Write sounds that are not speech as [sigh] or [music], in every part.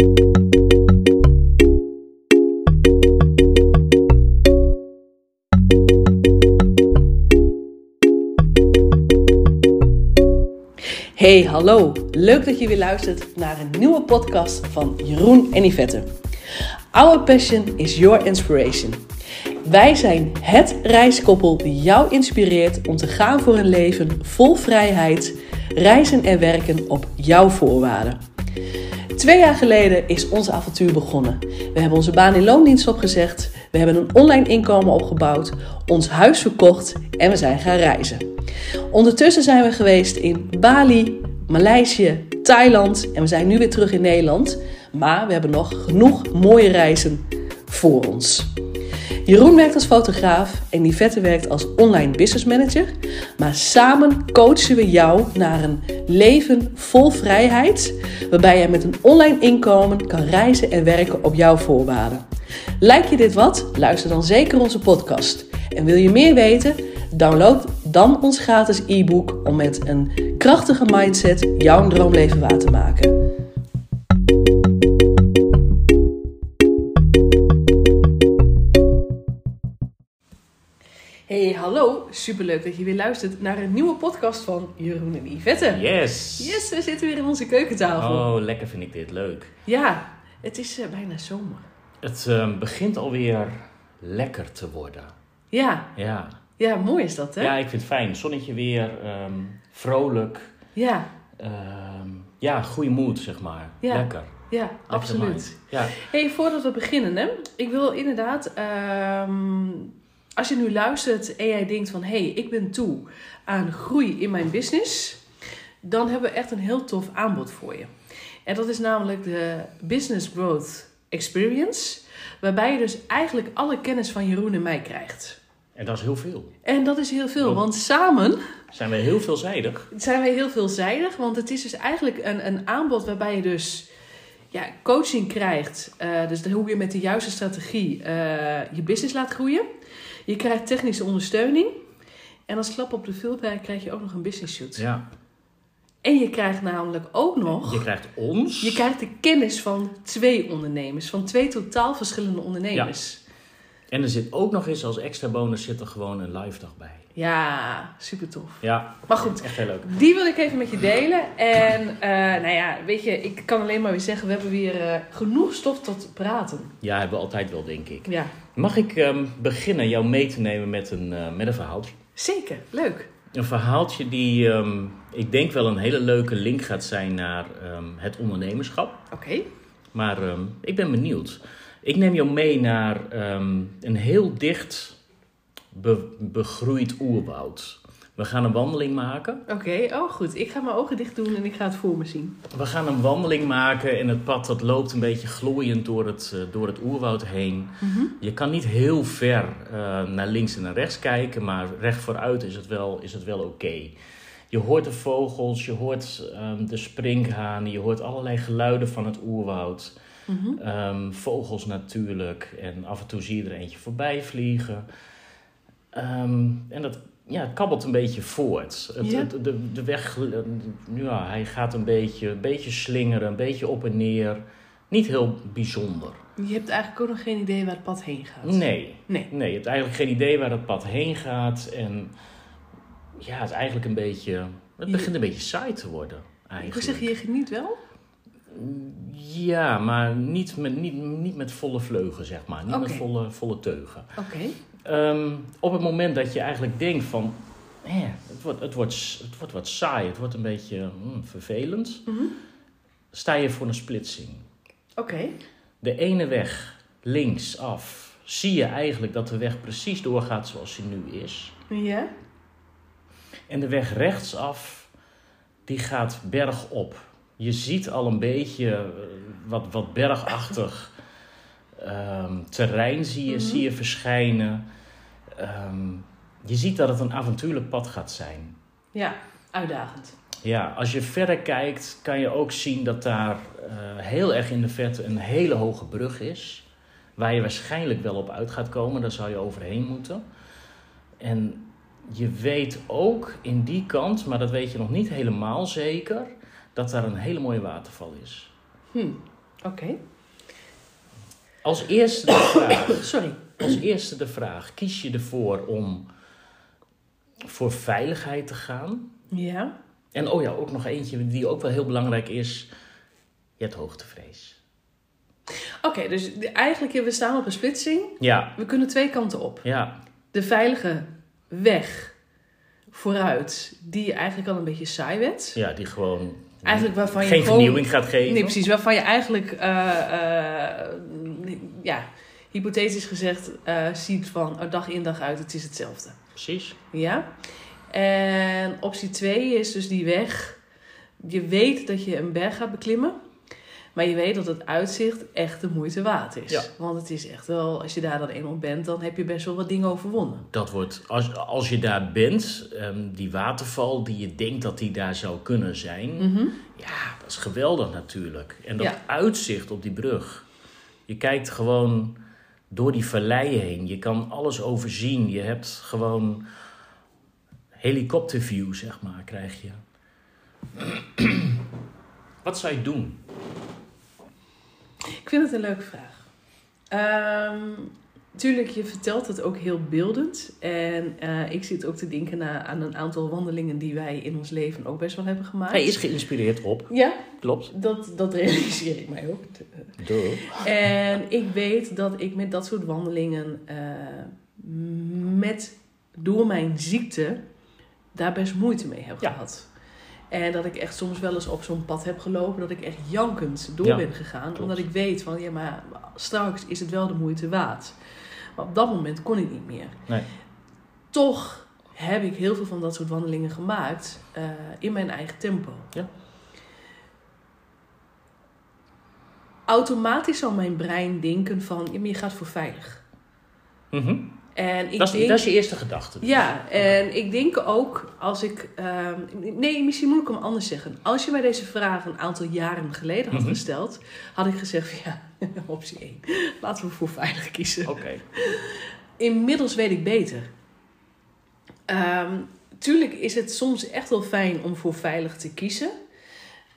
Hey, hallo. Leuk dat je weer luistert naar een nieuwe podcast van Jeroen en Yvette. Our passion is your inspiration. Wij zijn het reiskoppel die jou inspireert om te gaan voor een leven vol vrijheid, reizen en werken op jouw voorwaarden. Twee jaar geleden is ons avontuur begonnen. We hebben onze baan in loondienst opgezegd, we hebben een online inkomen opgebouwd, ons huis verkocht en we zijn gaan reizen. Ondertussen zijn we geweest in Bali, Maleisië, Thailand en we zijn nu weer terug in Nederland. Maar we hebben nog genoeg mooie reizen voor ons. Jeroen werkt als fotograaf en Yvette werkt als online business manager. Maar samen coachen we jou naar een leven vol vrijheid, waarbij je met een online inkomen kan reizen en werken op jouw voorwaarden. Lijkt je dit wat? Luister dan zeker onze podcast. En wil je meer weten? Download dan ons gratis e-book om met een krachtige mindset jouw droomleven waar te maken. Hey, hallo. Superleuk dat je weer luistert naar een nieuwe podcast van Jeroen en Yvette. Yes! Yes, we zitten weer in onze keukentafel. Oh, lekker vind ik dit. Leuk. Ja, het is eh, bijna zomer. Het ehm, begint alweer lekker te worden. Ja, Ja. ja, mooi is dat, hè? ja, ik vind het fijn. Zonnetje weer, ehm, vrolijk. Ja, ehm, ja, goede mood, zeg maar. Ja. Lekker. ja, Lekker absoluut. mind. Ja. Hey, voordat we beginnen, hè, ik wil inderdaad, als je nu luistert en jij denkt van, hé, hey, ik ben toe aan groei in mijn business, dan hebben we echt een heel tof aanbod voor je. En dat is namelijk de Business Growth Experience, waarbij je dus eigenlijk alle kennis van Jeroen en mij krijgt. En dat is heel veel. En dat is heel veel, want samen Zijn we heel veelzijdig? zijn wij heel veelzijdig. Want het is dus eigenlijk een, een aanbod waarbij je dus ja, coaching krijgt. Eh, dus de- hoe je met de juiste strategie eh, je business laat groeien. Je krijgt technische ondersteuning. En als klap op de vulpen krijg je ook nog een business shoot. Ja. En je krijgt namelijk ook nog... Je krijgt ons. Je krijgt de kennis van twee ondernemers. Van twee totaal verschillende ondernemers. En er zit ook nog eens als extra bonus zit er gewoon een live dag bij. Ja, super tof. Ja. Maar goed, Echt heel leuk. Die wil ik even met je delen. En eh, nou ja, weet je, ik kan alleen maar weer zeggen, we hebben weer eh, genoeg stof tot praten. Ja, hebben we altijd wel, denk ik. Ja, Mag ik ehm, beginnen jou mee te nemen met een, eh, met een verhaaltje? zeker. Leuk. Een verhaaltje die ehm, ik denk wel een hele leuke link gaat zijn naar ehm, het ondernemerschap. Oké. Maar ik ben benieuwd. Ik neem jou mee naar ehm, een heel dicht be- begroeid oerwoud. We gaan een wandeling maken. Oké, oh goed. Ik ga mijn ogen dicht doen en ik ga het voor me zien. We gaan een wandeling maken en het pad dat loopt een beetje glooiend door het, eh, door het oerwoud heen. Je kan niet heel ver eh, naar links en naar rechts kijken, maar recht vooruit is het wel, is het wel oké. Je hoort de vogels, je hoort ehm, de sprinkhanen, je hoort allerlei geluiden van het oerwoud. Mhm. Ehm, vogels natuurlijk. En af en toe zie je er eentje voorbij vliegen. Ehm, en dat ja, het kabbelt een beetje voort. Het, Ja. het- de, de weg, ja, hij gaat een beetje, een beetje slingeren, een beetje op en neer. Niet heel bijzonder. Je hebt eigenlijk ook nog geen idee waar het pad heen gaat. Nee, Nee. nee, je hebt eigenlijk geen idee waar dat pad heen gaat. En ja, het is eigenlijk een beetje, het begint een beetje saai te worden. Ik wil Eigenlijk. zeggen, je geniet wel? Ja, maar niet met, niet, niet met volle vleugel, zeg maar. Niet met volle, volle teugen. Oké. Ehm, op het moment dat je eigenlijk denkt van... hè, het, wordt, het, wordt, het wordt wat saai, het wordt een beetje hmm, vervelend... Mhm. sta je voor een splitsing. Oké. De ene weg linksaf zie je eigenlijk dat de weg precies doorgaat zoals die nu is. Ja? En de weg rechtsaf, die gaat bergop. Je ziet al een beetje eh, wat, wat bergachtig ehm, terrein zie je, Mhm. zie je verschijnen. Ehm, je ziet dat het een avontuurlijk pad gaat zijn. Ja, uitdagend. Ja, als je verder kijkt, kan je ook zien dat daar eh, heel erg in de verte een hele hoge brug is. Waar je waarschijnlijk wel op uit gaat komen, daar zou je overheen moeten. En je weet ook in die kant, maar dat weet je nog niet helemaal zeker, dat daar een hele mooie waterval is. Hm. Oké. Als eerste de [coughs] vraag, Sorry. als eerste de vraag, kies je ervoor om voor veiligheid te gaan? Ja. En oh ja, ook nog eentje die ook wel heel belangrijk is. Je hebt hoogtevrees. Oké, dus eigenlijk we staan op een splitsing. Ja, We kunnen twee kanten op. ja, De veilige weg vooruit, die je eigenlijk al een beetje saai werd. ja, die gewoon Eigenlijk waarvan je geen gewoon- vernieuwing gaat geven. Nee, precies. Waarvan je eigenlijk, eh, ja, hypothetisch gezegd, eh, ziet van oh, dag in dag uit, het is hetzelfde. Precies. Ja. En optie 2 is dus die weg. Je weet dat je een berg gaat beklimmen. Maar je weet dat het uitzicht echt de moeite waard is. Ja. Want het is echt wel, als je daar dan eenmaal bent, dan heb je best wel wat dingen overwonnen. Dat wordt, als, als je daar bent, ehm, die waterval die je denkt dat die daar zou kunnen zijn, Mhm. ja, dat is geweldig natuurlijk. En dat Ja. uitzicht op die brug. Je kijkt gewoon door die valleien heen. Je kan alles overzien. Je hebt gewoon helikopterview, zeg maar, krijg je. [clears throat] Wat zou je doen? Ik vind het een leuke vraag. Ehm tuurlijk, je vertelt het ook heel beeldend. En eh, ik zit ook te denken na, aan een aantal wandelingen die wij in ons leven ook best wel hebben gemaakt. Hij is geïnspireerd op, Ja, klopt. dat, dat realiseer ik mij ook. Duh. En ik weet dat ik met dat soort wandelingen, eh, met, door mijn ziekte, daar best moeite mee heb Ja. gehad. En dat ik echt soms wel eens op zo'n pad heb gelopen, dat ik echt jankend door Ja, ben gegaan. klopt. Omdat ik weet van, ja, maar straks is het wel de moeite waard. Maar op dat moment kon ik niet meer. Nee. Toch heb ik heel veel van dat soort wandelingen gemaakt eh, in mijn eigen tempo. Ja. Automatisch zal mijn brein denken van, ja, maar je gaat voor veilig. Mhm. En ik dat, is, denk, dat is je eerste gedachte. dus. ja, en ik denk ook als ik, ehm, nee, misschien moet ik hem anders zeggen. Als je mij deze vraag een aantal jaren geleden had Mhm. gesteld, had ik gezegd ja, [laughs] optie 1, laten we voor veilig kiezen. Oké. Inmiddels weet ik beter. Ehm, tuurlijk is het soms echt wel fijn om voor veilig te kiezen.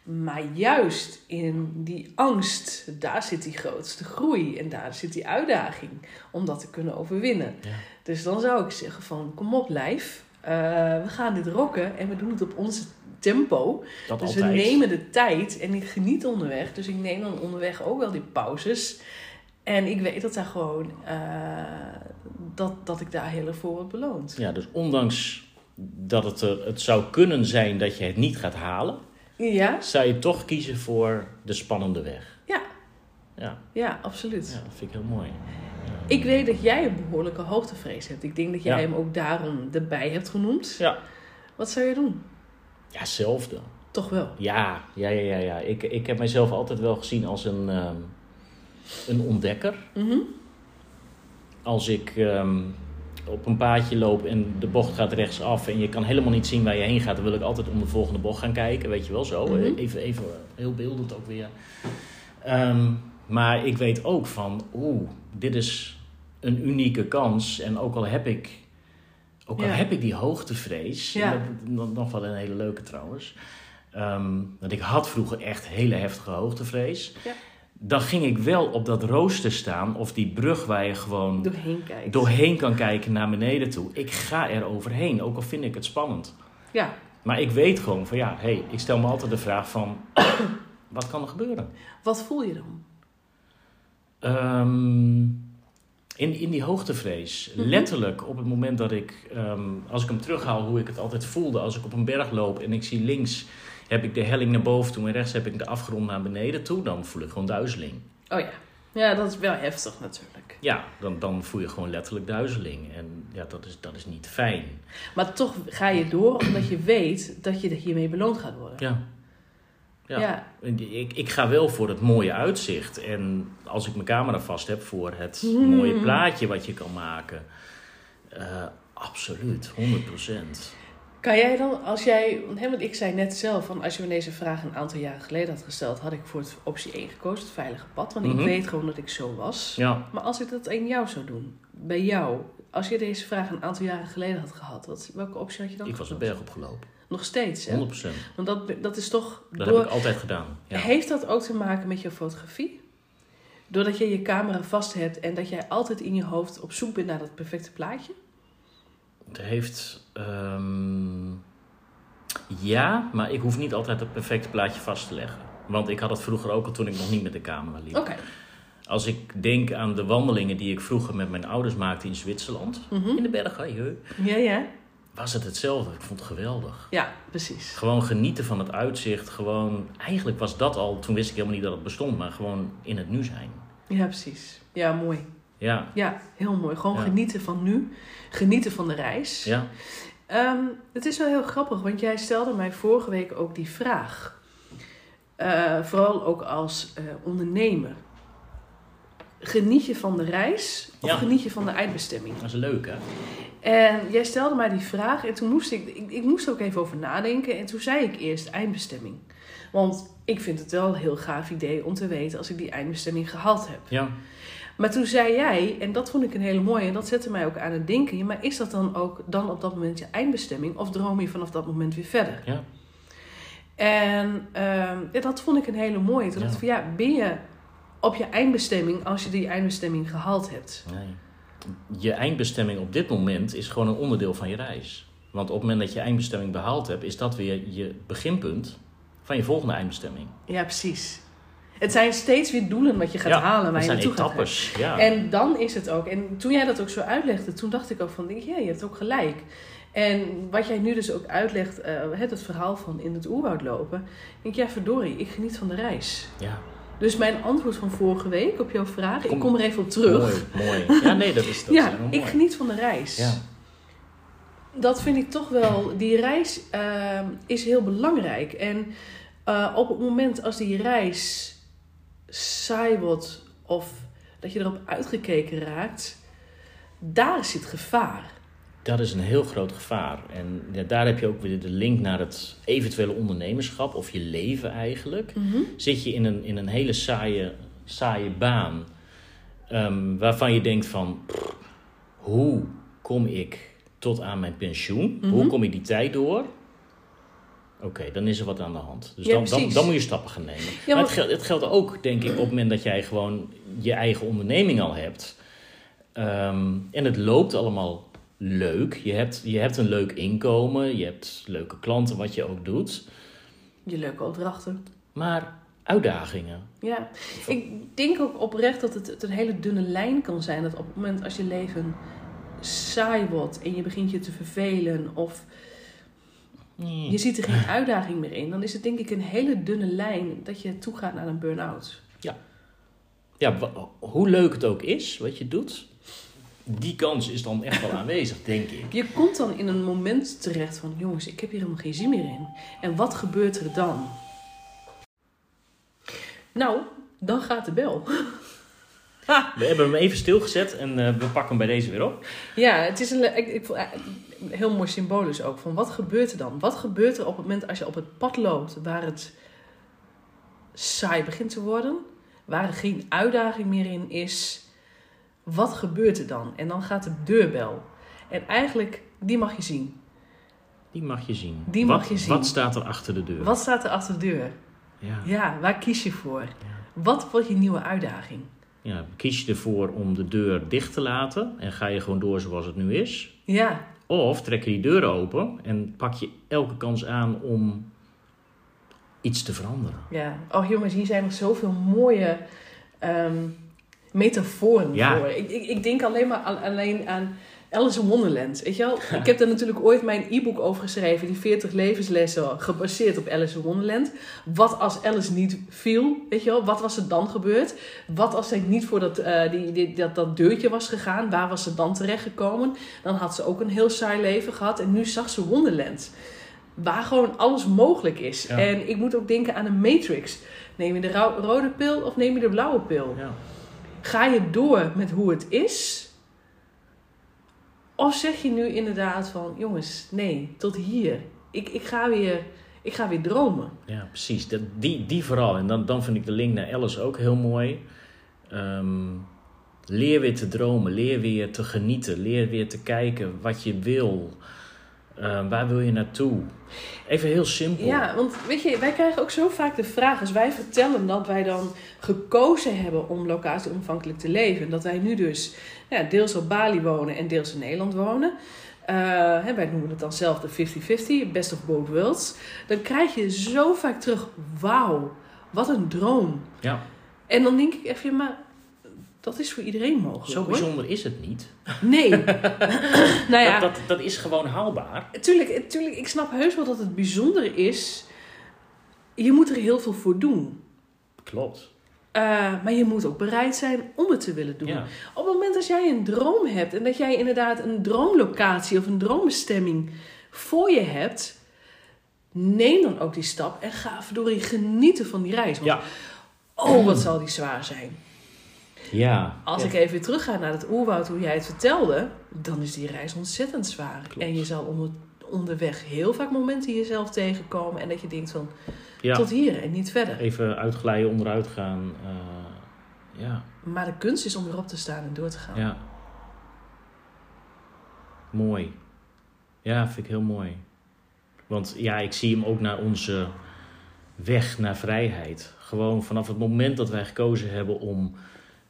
Maar juist in die angst, daar zit die grootste groei en daar zit die uitdaging om dat te kunnen overwinnen. Ja. Dus dan zou ik zeggen van kom op lijf, eh, we gaan dit rocken en we doen het op ons tempo. Dat Dus altijd. we nemen de tijd en ik geniet onderweg. Dus ik neem dan onderweg ook wel die pauzes. En ik weet dat daar gewoon eh, dat, dat ik daar heel erg voor word beloond. Ja, dus ondanks dat het, er, het zou kunnen zijn dat je het niet gaat halen, Ja, zou je toch kiezen voor de spannende weg. ja, Ja, ja, absoluut. ja dat vind ik heel mooi. Ik weet dat jij een behoorlijke hoogtevrees hebt. Ik denk dat jij Ja. hem ook daarom erbij hebt genoemd. Ja, Wat zou je doen? ja hetzelfde. Toch wel. Ja, ja, ja, ja. ja. Ik, ik heb mijzelf altijd wel gezien als een, ehm, een ontdekker. Mhm. Als ik ehm, op een paadje loop en de bocht gaat rechtsaf en je kan helemaal niet zien waar je heen gaat, dan wil ik altijd om de volgende bocht gaan kijken. Weet je wel zo. Mhm. Even, even heel beeldend ook weer. Ehm, maar ik weet ook van, oeh, dit is een unieke kans. En ook al heb ik, ook al Ja. heb ik die hoogtevrees, Ja. dat, nog- nog wel een hele leuke trouwens. Ehm, want ik had vroeger echt hele heftige hoogtevrees. Ja. Dan ging ik wel op dat rooster staan, of die brug waar je gewoon Doorheen kan kijken naar beneden toe. Ik ga er overheen, ook al vind ik het spannend. Ja. Maar ik weet gewoon van ja, hey, ik stel me altijd de vraag van, [clears throat] wat kan er gebeuren? Wat voel je dan? Ehm, in, in die hoogtevrees, Mhm. letterlijk op het moment dat ik, ehm, als ik hem terughaal, hoe ik het altijd voelde, als ik op een berg loop en ik zie links heb ik de helling naar boven toe en rechts heb ik de afgrond naar beneden toe, dan voel ik gewoon duizeling. Oh ja. Ja, dat is wel heftig natuurlijk. Ja, dan, dan voel je gewoon letterlijk duizeling. En ja, dat is, dat is niet fijn. Maar toch ga je door omdat je weet dat je hiermee beloond gaat worden. Ja. Ja. Ja. Ik, ik ga wel voor het mooie uitzicht. En als ik mijn camera vast heb voor het Hmm. mooie plaatje wat je kan maken. eh, absoluut, 100%. Kan jij dan, als jij, want ik zei net zelf, van als je me deze vraag een aantal jaren geleden had gesteld, had ik voor het optie 1 gekozen, het veilige pad. Want Mhm. ik weet gewoon dat ik zo was. Ja, Maar als ik dat in jou zou doen, bij jou, als je deze vraag een aantal jaren geleden had gehad, wat, welke optie had je dan ik was een berg opgelopen. Nog steeds, hè? 100%. Want dat, dat is toch... Dat door... heb ik altijd gedaan. Ja. Heeft dat ook te maken met je fotografie? Doordat je je camera vast hebt en dat jij altijd in je hoofd op zoek bent naar dat perfecte plaatje? Het heeft. ehm, ja, maar ik hoef niet altijd het perfecte plaatje vast te leggen. Want ik had het vroeger ook al toen ik nog niet met de camera liep. Als ik denk aan de wandelingen die ik vroeger met mijn ouders maakte in Zwitserland, Mhm. in de bergen, Ja, ja. was het hetzelfde. Ik vond het geweldig. Ja, precies. Gewoon genieten van het uitzicht. Gewoon, eigenlijk was dat al, toen wist ik helemaal niet dat het bestond, maar gewoon in het nu zijn. Ja, precies. Ja, mooi. Ja, Ja, heel mooi. Gewoon Ja. genieten van nu. Genieten van de reis. ja, Ehm, het is wel heel grappig, want jij stelde mij vorige week ook die vraag. Eh, vooral ook als eh, ondernemer. Geniet je van de reis of Ja. geniet je van de eindbestemming? dat is leuk hè. En jij stelde mij die vraag en toen moest ik, ik, ik moest ook even over nadenken. En toen zei ik eerst eindbestemming. Want ik vind het wel een heel gaaf idee om te weten als ik die eindbestemming gehad heb. Ja, Maar toen zei jij, en dat vond ik een hele mooie, en dat zette mij ook aan het denken. Maar is dat dan ook dan op dat moment je eindbestemming? Of droom je vanaf dat moment weer verder? ja, En ehm, dat vond ik een hele mooie. Toen Ja. dacht ik van ja, ben je op je eindbestemming als je die eindbestemming gehaald hebt? nee. Je eindbestemming op dit moment is gewoon een onderdeel van je reis. Want op het moment dat je eindbestemming behaald hebt, is dat weer je beginpunt van je volgende eindbestemming. Ja, precies. Het zijn steeds weer doelen wat je gaat halen waar je zijn naartoe gaat. etappes. Ja. En dan is het ook. En toen jij dat ook zo uitlegde, toen dacht ik ook van, ja, je hebt ook gelijk. En wat jij nu dus ook uitlegt, eh, het, het verhaal van in het oerwoud lopen. denk ik, ja, verdorie, ik geniet van de reis. ja. Dus mijn antwoord van vorige week op jouw vraag, ik Kom- kom er even op terug. Mooi, mooi. Ja, nee, dat is, dat [laughs] is ja, ik mooi. geniet van de reis. Ja. Dat vind ik toch wel, die reis eh, is heel belangrijk. En eh, op het moment als die reis saai wordt of dat je erop uitgekeken raakt, daar zit gevaar. Dat is een heel groot gevaar. En ja, daar heb je ook weer de link naar het eventuele ondernemerschap of je leven eigenlijk. Zit je in een, in een hele saaie, saaie baan ehm, waarvan je denkt van... pff, hoe kom ik tot aan mijn pensioen? Mhm. Hoe kom ik die tijd door? Oké, dan is er wat aan de hand. Dus Ja, dan, dan, dan moet je stappen gaan nemen. Ja, maar maar- het, geldt, het geldt ook, denk ik, op het moment dat jij gewoon je eigen onderneming al hebt. Ehm, en het loopt allemaal leuk. Je hebt, je hebt een leuk inkomen. Je hebt leuke klanten, wat je ook doet. Je leuke opdrachten. Maar uitdagingen. Ja, ik denk ook oprecht dat het, het een hele dunne lijn kan zijn. Dat op het moment als je leven saai wordt en je begint je te vervelen of je ziet er geen uitdaging meer in, dan is het denk ik een hele dunne lijn dat je toegaat naar een burn-out. Ja, wa- hoe leuk het ook is wat je doet, die kans is dan echt wel [laughs] aanwezig, denk ik. Je komt dan in een moment terecht van, jongens, ik heb hier helemaal geen zin meer in. En wat gebeurt er dan? Nou, dan gaat de bel. [laughs] [laughs] We hebben hem even stilgezet en eh, we pakken hem bij deze weer op. Ja, het is een, ik, ik, eh, heel mooi symbolisch ook. Van wat gebeurt er dan? Wat gebeurt er op het moment als je op het pad loopt waar het saai begint te worden? Waar er geen uitdaging meer in is? Wat gebeurt er dan? En dan gaat de deurbel. En eigenlijk, die mag je zien. Die mag je zien. Die wat, mag je zien. Wat staat er achter de deur? Wat staat er achter de deur? Ja. Ja, waar kies je voor? Wat wordt je nieuwe uitdaging? Ja, kies je ervoor om de deur dicht te laten en ga je gewoon door zoals het nu is? Ja, Of trek je die deur open en pak je elke kans aan om iets te veranderen? ja. Oh jongens, hier zijn nog zoveel mooie ehm, metaforen Ja. voor. Ik, ik, ik denk alleen maar aan, alleen aan Alice in Wonderland. Weet je wel? [laughs] Ik heb daar natuurlijk ooit mijn e-book over geschreven, die 40 levenslessen gebaseerd op Alice in Wonderland. Wat als Alice niet viel, weet je wel? Wat was er dan gebeurd? Wat als zij niet voor dat, eh, die, die, dat, dat deurtje was gegaan? Waar was ze dan terechtgekomen? Dan had ze ook een heel saai leven gehad en nu zag ze Wonderland. Waar gewoon alles mogelijk is. Ja. En ik moet ook denken aan een matrix. Neem je de ro- rode pil of neem je de blauwe pil? Ja. Ga je door met hoe het is? Of zeg je nu inderdaad van, jongens, nee, tot hier. Ik, ik, ga, weer, ik ga weer dromen. Ja, precies. Dat, die, die vooral. En dan, dan vind ik de link naar Alice ook heel mooi. Ehm, leer weer te dromen. Leer weer te genieten. Leer weer te kijken wat je wil. Eh, waar wil je naartoe? Even heel simpel. Ja, want weet je, wij krijgen ook zo vaak de vraag, als wij vertellen dat wij dan gekozen hebben om locatie onafhankelijk te leven. En dat wij nu dus ja, deels op Bali wonen en deels in Nederland wonen. Uh, hè, wij noemen het dan zelf de 50-50, best of both worlds. Dan krijg je zo vaak terug, wauw, wat een droom. Ja. En dan denk ik even, maar dat is voor iedereen mogelijk. Zo bijzonder is het niet. Nee. [laughs] nou ja. Dat, dat, dat, is gewoon haalbaar. Tuurlijk, tuurlijk, ik snap heus wel dat het bijzonder is. Je moet er heel veel voor doen. Klopt. Uh, maar je moet ook bereid zijn om het te willen doen. Op het moment dat jij een droom hebt en dat jij inderdaad een droomlocatie of een droombestemming voor je hebt, neem dan ook die stap en ga verdorie genieten van die reis. Want, ja. Oh, wat zal die zwaar zijn. Ja. Als ik even weer terugga naar het oerwoud, hoe jij het vertelde, dan is die reis ontzettend zwaar. En je zal onder, onderweg heel vaak momenten jezelf tegenkomen en dat je denkt van tot hier en niet verder. Even uitglijden, onderuit gaan. Uh, ja. Maar de kunst is om erop te staan en door te gaan. Ja. Mooi. Ja, vind ik heel mooi. Want ja, ik zie hem ook naar onze weg naar vrijheid. Gewoon vanaf het moment dat wij gekozen hebben om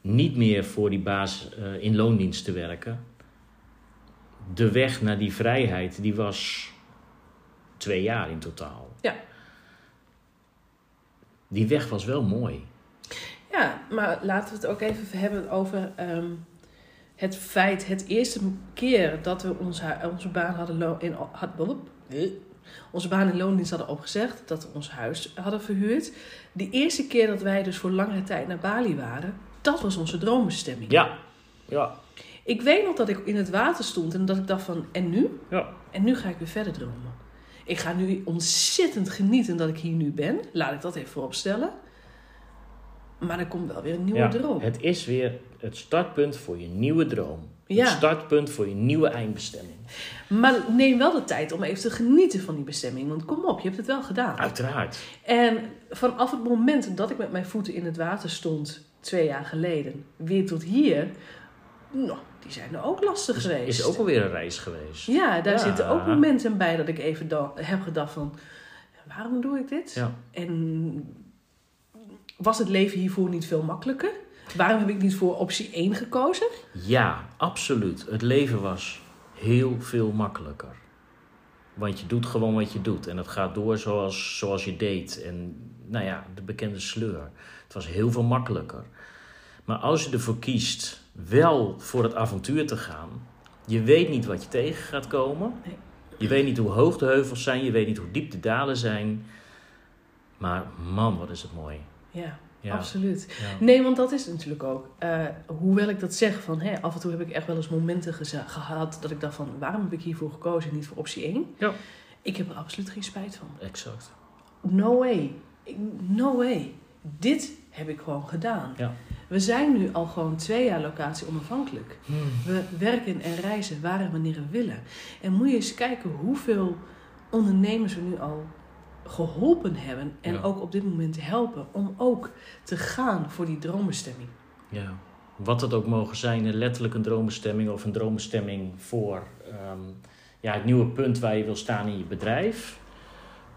niet meer voor die baas uh, in loondienst te werken. De weg naar die vrijheid, die was twee jaar in totaal. Ja. Die weg was wel mooi. Ja, maar laten we het ook even hebben over um, het feit, het eerste keer dat we onze, onze baan hadden in, had, onze baan in loondienst hadden opgezegd, dat we ons huis hadden verhuurd. De eerste keer dat wij dus voor langere tijd naar Bali waren, dat was onze droombestemming. Ja, ja. Ik weet nog dat ik in het water stond en dat ik dacht van, en nu? Ja. En nu ga ik weer verder dromen. Ik ga nu ontzettend genieten dat ik hier nu ben. Laat ik dat even vooropstellen. Maar er komt wel weer een nieuwe ja, droom. Het is weer het startpunt voor je nieuwe droom. Het startpunt voor je nieuwe eindbestemming. Maar neem wel de tijd om even te genieten van die bestemming. Want kom op, je hebt het wel gedaan. Uiteraard. En vanaf het moment dat ik met mijn voeten in het water stond, twee jaar geleden, weer tot hier, nou, die zijn er ook lastig geweest. Is ook alweer een reis geweest. Ja, daar zitten ook momenten bij dat ik even heb gedacht van, waarom doe ik dit? Ja. En was het leven hiervoor niet veel makkelijker? Waarom heb ik niet voor optie 1 gekozen? Ja, absoluut. Het leven was heel veel makkelijker. Want je doet gewoon wat je doet. En het gaat door zoals, zoals je deed. En nou ja, de bekende sleur. Het was heel veel makkelijker. Maar als je ervoor kiest wel voor het avontuur te gaan, je weet niet wat je tegen gaat komen. Nee. Je weet niet hoe hoog de heuvels zijn, je weet niet hoe diep de dalen zijn. Maar man, wat is het mooi. Ja, absoluut. Nee, want dat is natuurlijk ook. Uh, hoewel ik dat zeg, van hè, af en toe heb ik echt wel eens momenten gehad dat ik dacht van waarom heb ik hiervoor gekozen en niet voor optie 1? Ja. Ik heb er absoluut geen spijt van. Exact. No way. No way. Dit heb ik gewoon gedaan. Ja. We zijn nu al gewoon twee jaar locatie onafhankelijk. Hmm. We werken en reizen waar en wanneer we willen. En moet je eens kijken hoeveel ondernemers we nu al geholpen hebben. En ook op dit moment helpen om ook te gaan voor die droombestemming. Ja, wat het ook mogen zijn, letterlijk een droombestemming of een droombestemming voor ehm, ja, het nieuwe punt waar je wil staan in je bedrijf.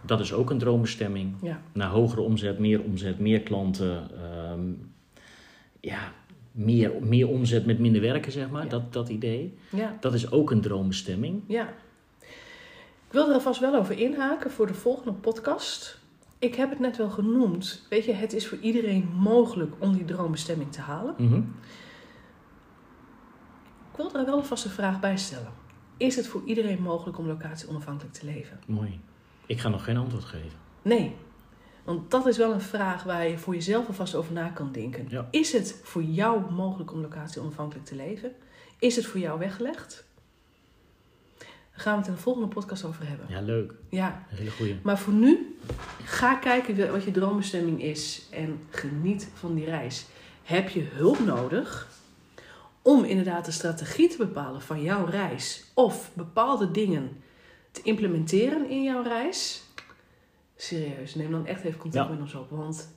Dat is ook een droombestemming. Ja. Naar hogere omzet, meer omzet, meer klanten. Ehm, ja, meer, meer omzet met minder werken, zeg maar. Dat, dat idee. Ja. Dat is ook een droombestemming. Ja. Ik wil er vast wel over inhaken voor de volgende podcast. Ik heb het net wel genoemd. Weet je, het is voor iedereen mogelijk om die droombestemming te halen. Mhm. Ik wil er wel vast een vraag bij stellen. Is het voor iedereen mogelijk om locatie onafhankelijk te leven? Mooi. Ik ga nog geen antwoord geven. Nee, want dat is wel een vraag waar je voor jezelf alvast over na kan denken. Ja. Is het voor jou mogelijk om locatie onafhankelijk te leven? Is het voor jou weggelegd? Daar gaan we het in de volgende podcast over hebben. Ja, leuk. Ja. Een hele goeie. Maar voor nu, ga kijken wat je droombestemming is en geniet van die reis. Heb je hulp nodig om inderdaad de strategie te bepalen van jouw reis of bepaalde dingen te implementeren in jouw reis? Serieus, neem dan echt even contact Ja. met ons op. Want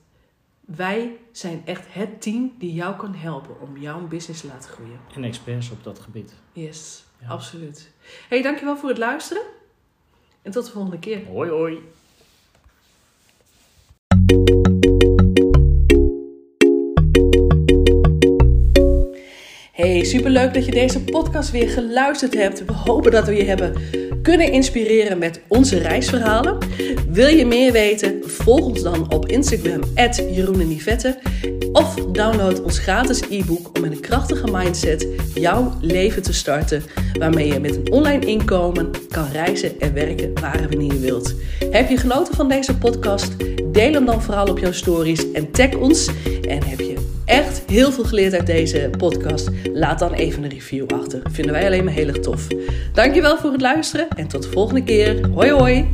wij zijn echt het team die jou kan helpen om jouw business te laten groeien. En experts op dat gebied. Yes, Ja. absoluut. hey, dankjewel voor het luisteren. En tot de volgende keer. Hoi hoi. Hey, superleuk dat je deze podcast weer geluisterd hebt. We hopen dat we je hebben kunnen inspireren met onze reisverhalen. Wil je meer weten? Volg ons dan op Instagram, Jeroen Of download ons gratis e-book om met een krachtige mindset jouw leven te starten. Waarmee je met een online inkomen kan reizen en werken waar en wanneer je wilt. Heb je genoten van deze podcast? Deel hem dan vooral op jouw stories en tag ons. En heb je echt heel veel geleerd uit deze podcast? Laat dan even een review achter. Vinden wij alleen maar heel erg tof. Dankjewel voor het luisteren en tot de volgende keer. Hoi hoi!